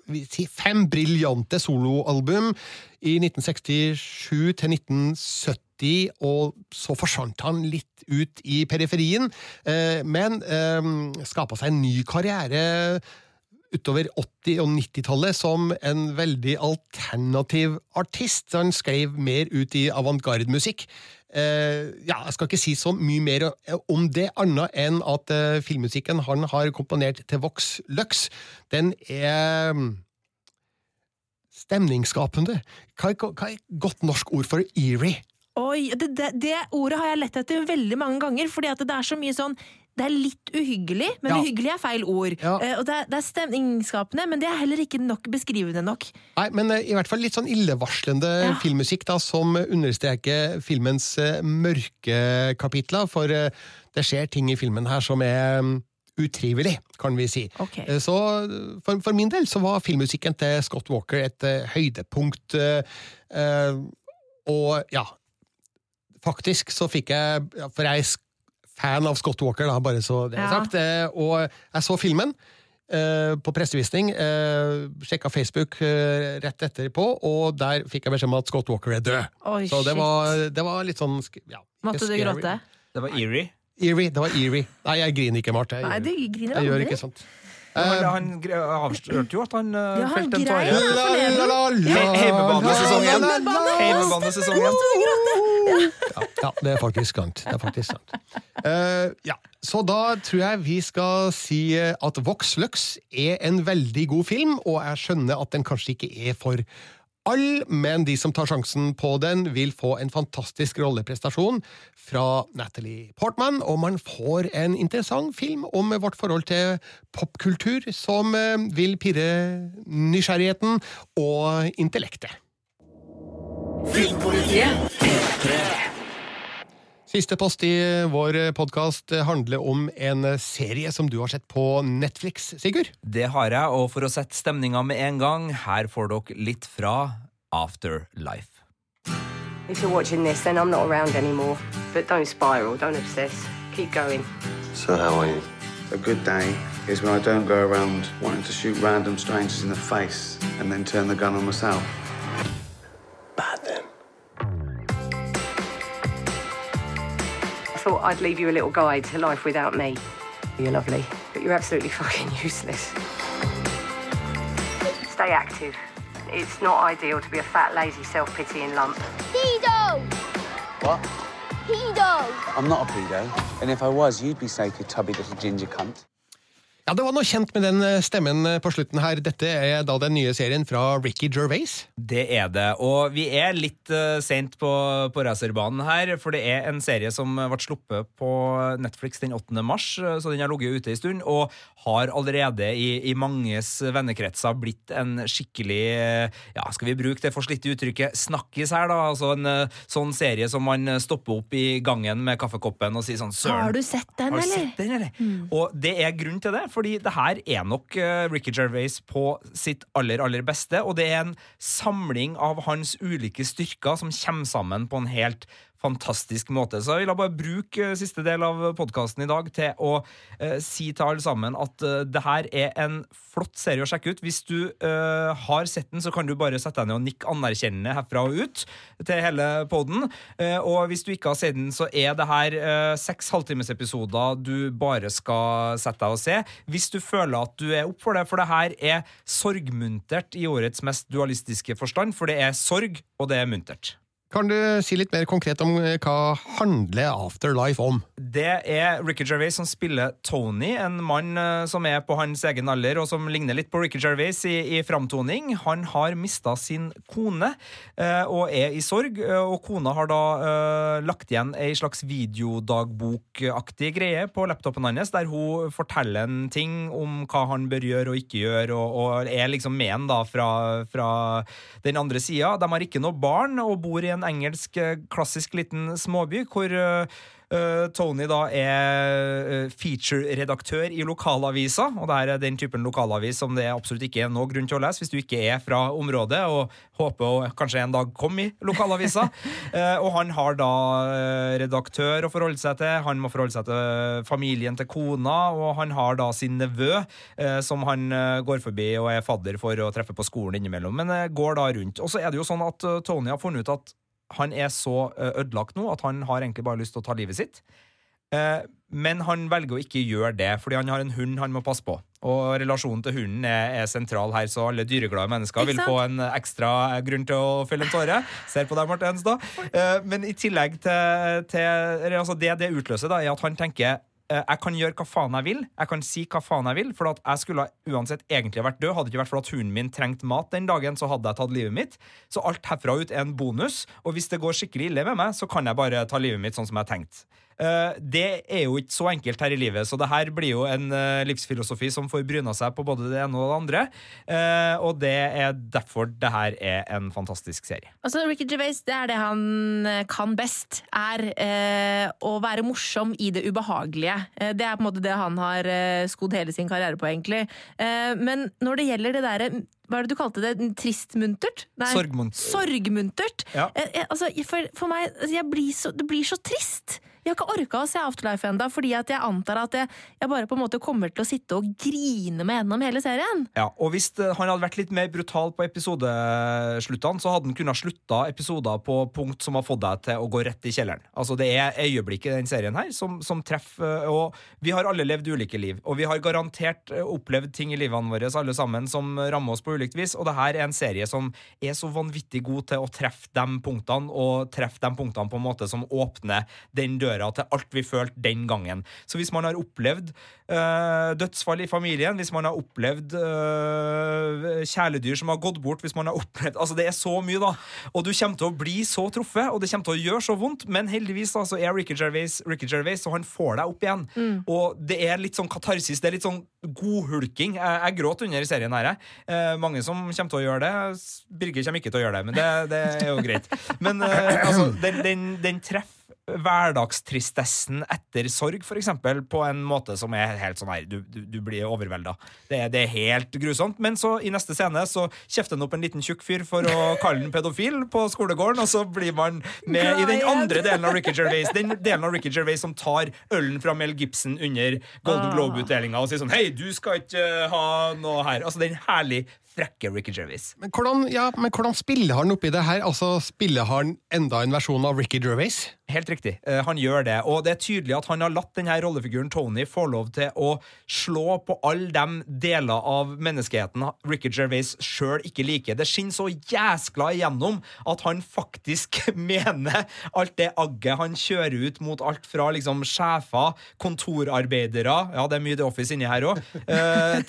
fem briljante soloalbum i 1967 til 1970, og så forsvant han litt ut i periferien, men skapa seg en ny karriere utover 80- og 90-tallet som en veldig alternativ artist. Han skrev mer ut i avantgarde-musikk. Eh, ja, jeg skal ikke si så mye mer om det, annet enn at eh, filmmusikken han har komponert til Vox Lux, den er mm, stemningsskapende. Hva, er- hva er godt norsk ord for eerie? Oi, det, det, det ordet har jeg lett etter veldig mange ganger, fordi det er så mye sånn det er litt uhyggelig, men Ja. uhyggelig er feil ord. Ja. Uh, og det er, det er stemningsskapende, men det er heller ikke nok beskrivende nok. Nei, men uh, i hvert fall litt sånn illevarslende Ja. filmmusikk da, som understreker filmens uh, mørke kapitler, for det skjer ting i filmen her som er mm, utrivelig, kan vi si. Ok. Eh, Så for, for min del så var filmmusikken til Scott Walker et høydepunkt, og ja, faktisk så fikk jeg, for jeg fan av Scott Walker da, bare så det er Ja. sagt, eh, og jeg så filmen, eh, på pressevisning. Eh, sjekka Facebook eh, rett etterpå, og der fikk jeg beskjed om at Scott Walker er død. Oi, Så det var, det var litt sånn ja, Måtte Måtte du gråte? Det var eerie. Eerie. Det var eerie. Nei, jeg griner ikke, Marte. Jeg, Nei, du griner jeg gjør ikke sånt. Han, han avslørte jo at han uh, Ja, han felte en tåre. Heimebane. Heimebanesesongen. Ja, ja, det er faktisk sant. Det er faktisk sant. Uh, ja, så da tror jeg vi skal si eh, at Vox Lux er en veldig god film, og jeg skjønner at den kanskje ikke er for all, men de som tar sjansen på den, vil få en fantastisk rolleprestasjon fra Natalie Portman, og man får en interessant film om vårt forhold til popkultur som eh, vil pirre nysgjerrigheten og intellektet. Siste post i vår podkast handler om en serie som du har sett på Netflix, Sigurd. Det har jeg, og for å sette stemninga med en gang, her får dere litt fra Afterlife. If you're watching this, then I'm not around anymore. But don't spiral, don't obsess. Keep going. So how are you? A good day is when I don't go around wanting to shoot random strangers in the face and then turn the gun on myself. Bad then. Thought I'd leave you a little guide to life without me. You're lovely, but you're absolutely [LAUGHS] fucking useless. Stay active. It's not ideal to be a fat, lazy, self-pitying lump. Pedo! What? Pedo! I'm not a pedo. And if I was, you'd be safe, you tubby little ginger cunt. Ja, Det var noe kjent med den eh, stemmen eh, på slutten her. Dette er da den nye serien fra Ricky Gervais. Det er det. Og vi er litt uh, sent på, på racerbanen her, for det er en serie som ble sluppet på Netflix den 8. mars, eh, så den har ligget ute en stund, og har allerede i, i manges vennekretser blitt en skikkelig eh, Ja, skal vi bruke det forslitte uttrykket snakkis her, da? Altså en sånn serie som man stopper opp i gangen med kaffekoppen og sier sånn Søren. Har du sett den, Har du eller? sett den, eller? Og det er grunn til det, fordi det her er nok eh, Ricky Gervais på sitt aller, aller beste, og det er en samling av hans ulike styrker som kommer sammen på en helt fantastisk måte. Så jeg vil bare bruke eh, siste del av podkasten i dag til å eh, si til alle sammen at eh, det her er en flott serie å sjekke ut. Hvis du eh, har sett den, så kan du bare sette deg ned og nikke anerkjennende herfra og ut til hele poden. Eh, og hvis du ikke har sett den, så er det her eh, seks halvtimesepisoder du bare skal sette deg og se. Hvis du føler at du er opp for det, for det her er sorgmuntert i årets mest dualistiske forstand, for det er sorg, og det er muntert. Kan du si litt mer konkret om eh, hva handler Afterlife om? Det er Ricky Gervais som spiller Tony, en mann eh, som er på hans egen alder, og som ligner litt på Ricky Gervais i, i framtoning. Han har mista sin kone eh, og er i sorg, og kona har da eh, lagt igjen ei slags videodagbokaktig greie på laptopen hans, der hun forteller en ting om hva han bør gjøre og ikke gjøre, og, og er liksom med han fra, fra den andre sida. De har ikke noe barn og bor i en engelsk eh, klassisk liten småby hvor eh, eh, Tony da er feature-redaktør i lokalavisa, og det er den typen lokalavis som det absolutt ikke er noe grunn til å lese hvis du ikke er fra området og håper å kanskje en dag komme i lokalavisa. [LAUGHS] Og han har da redaktør å forholde seg til, han må forholde seg til familien til kona, og han har da sin nevø som han går forbi og er fadder for å treffe på skolen innimellom, men går da rundt. Og så er det jo sånn at Tony har funnet ut at han er så eh, ødelagt nå at han har egentlig bare lyst til å ta livet sitt. Eh, Men han velger å ikke gjøre det, fordi han har en hund han må passe på. Og relasjonen til hunden er, er sentral her, så alle dyreglade mennesker vil få en ekstra grunn til å felle en tåre. Ser på deg, Martens, Henstad. Eh, Men i tillegg til, til altså Det det utløser, da, er at han tenker jeg kan gjøre hva faen jeg vil. Jeg kan si hva faen jeg vil. For jeg skulle uansett egentlig vært død. Hadde det ikke vært for at hunden min trengte mat den dagen, så hadde jeg tatt livet mitt. Så alt herfra ut er en bonus. Og hvis det går skikkelig ille med meg, så kan jeg bare ta livet mitt sånn som jeg har tenkt. Eh, det er jo ikke så enkelt her i livet, så det her blir jo en eh, livsfilosofi som får bryna seg på både det ene og det andre. Eh, og det er derfor det her er en fantastisk serie. Altså, Ricky Gervais, det er det han eh, kan best. Er eh, å være morsom i det ubehagelige. Eh, det er på en måte det han har eh, skodd hele sin karriere på, egentlig. Eh, men når det gjelder det derre Hva er det du kalte det? Tristmuntert? Sorgmuntert. Sorgmuntert. Ja. Eh, eh, altså, for, for meg, altså, jeg blir så, det blir så trist. Jeg har ikke orka å se Afterlife ennå, fordi at jeg antar at jeg, jeg bare på en måte kommer til å sitte og grine meg gjennom hele serien. Ja, og Hvis eh, han hadde vært litt mer brutal på episodesluttene, så hadde han kunnet slutta episoder på punkt som har fått deg til å gå rett i kjelleren. Altså Det er øyeblikket i den serien her som, som treffer eh, og Vi har alle levd ulike liv, og vi har garantert eh, opplevd ting i livene våre alle sammen som rammer oss på ulikt vis, og det her er en serie som er så vanvittig god til å treffe de punktene, og treffe de punktene på en måte som åpner den døra til alt vi følte den gangen. Så hvis man har opplevd øh, dødsfall i familien, hvis man har opplevd øh, kjæledyr som har gått bort, hvis man har [LAUGHS] opplevd Altså, det er så mye, da. Og du kommer til å bli så truffet, og det kommer til å gjøre så vondt, men heldigvis da, så er Ricky Gervais Ricky Gervais, så han får deg opp igjen. Og det er litt sånn katarsis, det er litt sånn godhulking. Jeg, jeg gråt under i serien her, jeg. Eh, mange som kommer til å gjøre det. Birger kommer ikke til å gjøre det, men det, det er jo greit. Men eh, altså, den, den, den treffer hverdagstristessen etter sorg, for eksempel, på en måte som er helt sånn her Du, du, du blir overvelda. Det, det er helt grusomt. Men så, i neste scene, så kjefter han opp en liten tjukk fyr for å kalle han pedofil på skolegården, og så blir man med i den andre delen av Ricky Gervais. Den delen av Ricky Gervais som tar ølen fra Mel Gibson under Golden Globe-utdelinga og sier sånn Hei, du skal ikke ha noe her. Altså den herlig frekke Ricky Gervais. Men hvordan, ja, men hvordan spiller han oppi det her? Altså, Spiller han enda en versjon av Ricky Gervais? Helt riktig. Eh, han gjør det. Og det er tydelig at han har latt denne rollefiguren Tony få lov til å slå på alle de deler av menneskeheten Ricky Gervais sjøl ikke liker. Det skinner så jæskla igjennom at han faktisk [LAUGHS] mener alt det agget han kjører ut mot alt fra liksom sjefer, kontorarbeidere Ja, det er mye The Office inni her òg.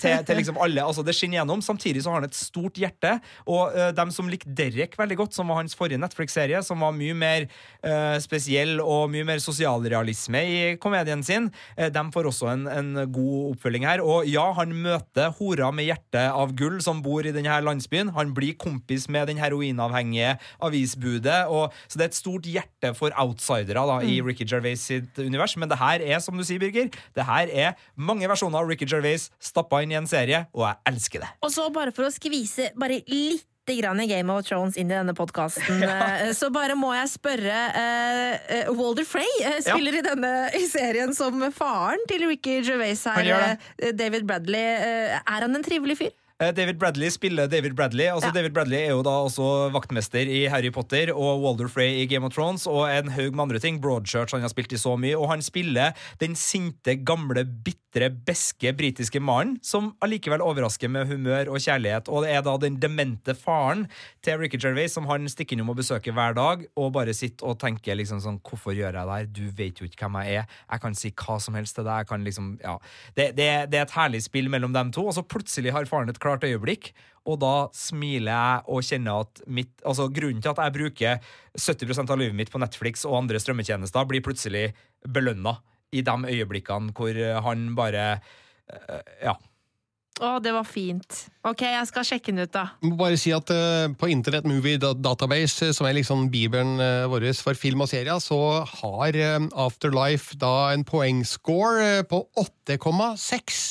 til, til liksom alle. Altså, det skinner igjennom. Samtidig så har han et stort hjerte. Og uh, dem som likte Derek veldig godt, som var hans forrige Netflix-serie, som var mye mer uh, spesiell og mye mer sosialrealisme i komedien sin, uh, dem får også en, en god oppfølging her. Og ja, han møter hora med hjerte av gull som bor i denne landsbyen. Han blir kompis med den heroinavhengige avisbudet. Og, så det er et stort hjerte for outsidere da, i Ricky Gervais sitt univers. Men det her er, som du sier, Birger, det her er mange versjoner av Ricky Gervais stappa inn i en serie, og jeg elsker det. Og så bare for å skvise bare litt grann i Game of Thrones inn i denne podkasten, [LAUGHS] så bare må jeg spørre eh, eh, Walder Frey spiller spiller i denne i serien som faren til Ricky Gervais her. Eh, David Bradley. Eh, er han en trivelig fyr? Eh, David Bradley spiller David Bradley. Altså Ja. David Bradley er jo da også vaktmester i Harry Potter og Walder Frey i Game of Thrones og en haug med andre ting. Broadchurch han har spilt i så mye. Og han spiller den sinte, gamle, bitre, beske britiske mannen som allikevel overrasker med humør og kjærlighet. Og det er da den demente faren til Ricky Gervais som han stikker innom og besøker hver dag og bare sitter og tenker liksom sånn Hvorfor gjør jeg det her? Du vet jo ikke hvem jeg er. Jeg kan si hva som helst til deg. Jeg kan liksom, ja. det, det, det er et herlig spill mellom dem to, og så plutselig har faren et klart øyeblikk. Og da smiler jeg og kjenner at mitt, altså grunnen til at jeg bruker 70% av livet mitt på Netflix og andre strømmetjenester, blir plutselig belønna i de øyeblikkene hvor han bare eh, Ja. Å, det var fint. Ok, jeg skal sjekke den ut, da. Jeg må bare si at uh, På Internet Movie Database, eh, som er liksom bibelen uh, vår for film og serier, så har uh, Afterlife da en poengscore eh, på 8,6.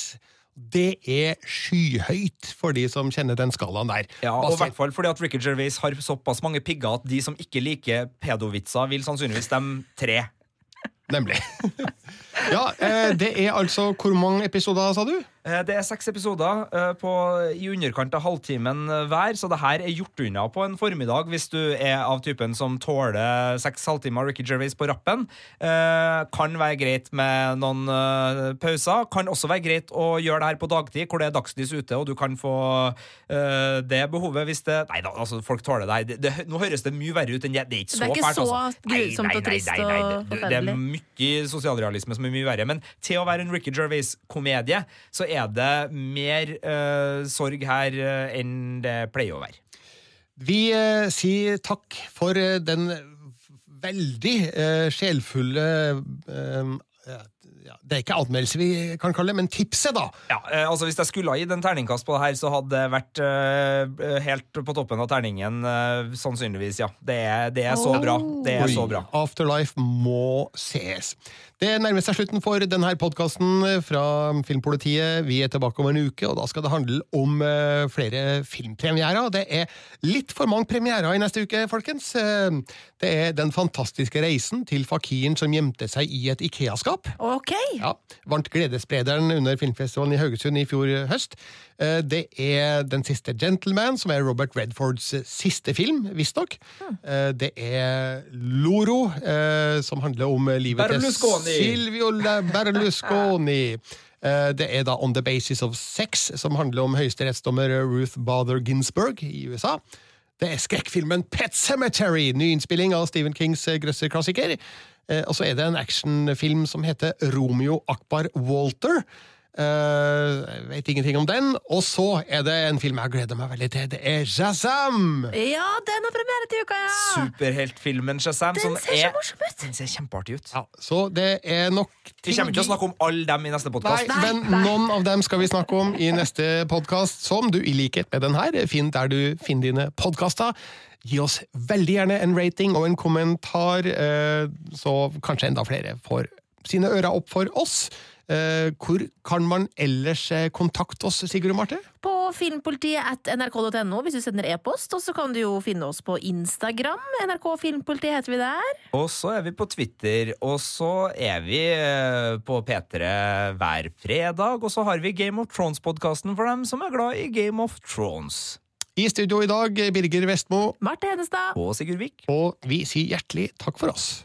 Det er skyhøyt for de som kjenner den skalaen der. Ja, og i hvert fall fordi at Ricky Gervais har såpass mange pigger at de som ikke liker pedovitser, vil sannsynligvis stemme tre. Nemlig. [LAUGHS] ja, eh, det er altså Hvor mange episoder, sa du? Eh, Det er seks episoder eh, på, i underkant av halvtimen eh, hver, så det her er gjort unna på en formiddag hvis du er av typen som tåler seks halvtimer Ricky Gervais på rappen. Eh, kan være greit med noen pauser. Kan også være greit å gjøre det her på dagtid, hvor det er dagslys ute, og du kan få eh, det behovet hvis det Nei da, altså, folk tåler det her. Det, det, nå høres det mye verre ut enn det. Det er ikke så Det er ikke fælt, så altså. grusomt og trist og Det, det er mye sosialrealisme som er mye verre. Men til å være en Ricky Gervais-komedie, så er det mer uh, sorg her uh, enn det pleier å være. Vi uh, sier takk for den veldig sjelfulle Det er ikke anmeldelse vi kan kalle det, men tipset, da. Ja, eh, altså Hvis jeg skulle ha gitt en terningkast på det her, så hadde det vært eh, helt på toppen av terningen. eh, sannsynligvis, ja. Det er, det er så bra. Det er Oi, så bra. Afterlife må ses. Det nærmer seg slutten for denne podkasten fra Filmpolitiet. Vi er tilbake om en uke, og da skal det handle om eh, flere filmpremierer. Det er litt for mange premierer i neste uke, folkens. Det er Den fantastiske reisen til fakiren som gjemte seg i et Ikea-skap. Ok! Ja, Vant Gledessprederen under filmfestivalen i Haugesund i fjor høst. Eh, Det er Den siste Gentleman, som er Robert Redfords eh, siste film, visstnok. Eh, Det er Loro, eh, som handler om livet Berlusconi. til Silvio Berlusconi. [LAUGHS] Eh, Det er da On the Basis of Sex, som handler om høyesterettsdommer Ruth Bader Ginsburg i USA. Det er skrekkfilmen Pet Cemetery, nyinnspilling av Stephen Kings eh, grøsserklassiker. Eh, Og så er det en actionfilm som heter Romeo Akbar Walter. Eh, jeg vet ingenting om den. Og så er det en film jeg gleder meg veldig til. Det er Shazam! Ja, den har premiere til uka, ja! Superheltfilmen Shazam, Den som ser så morsom ut! Den ser kjempeartig ut. Ja, så det er nok Vi kommer ikke til å snakke om alle dem i neste Nei, podkast. men noen av dem skal vi snakke om i neste podkast, som du i likhet med den her finner der du finner dine podkaster. gi oss veldig gjerne en rating og en kommentar, uh, så kanskje enda flere får sine ører opp for oss. Eh, Hvor kan man ellers eh, kontakte oss, Sigurd og Marte? På filmpolitiet at nrk.no hvis du sender e-post, og så kan du jo finne oss på Instagram. NRK Filmpolitiet heter vi der. Og så er vi på Twitter, og så er vi eh, på P3 hver fredag. Og så har vi Game of Thrones-podkasten for dem som er glad i Game of Thrones. I studio i dag, Birger Vestmo, Marte Henestad. Og Sigurd Vik. og vi sier hjertelig takk for oss.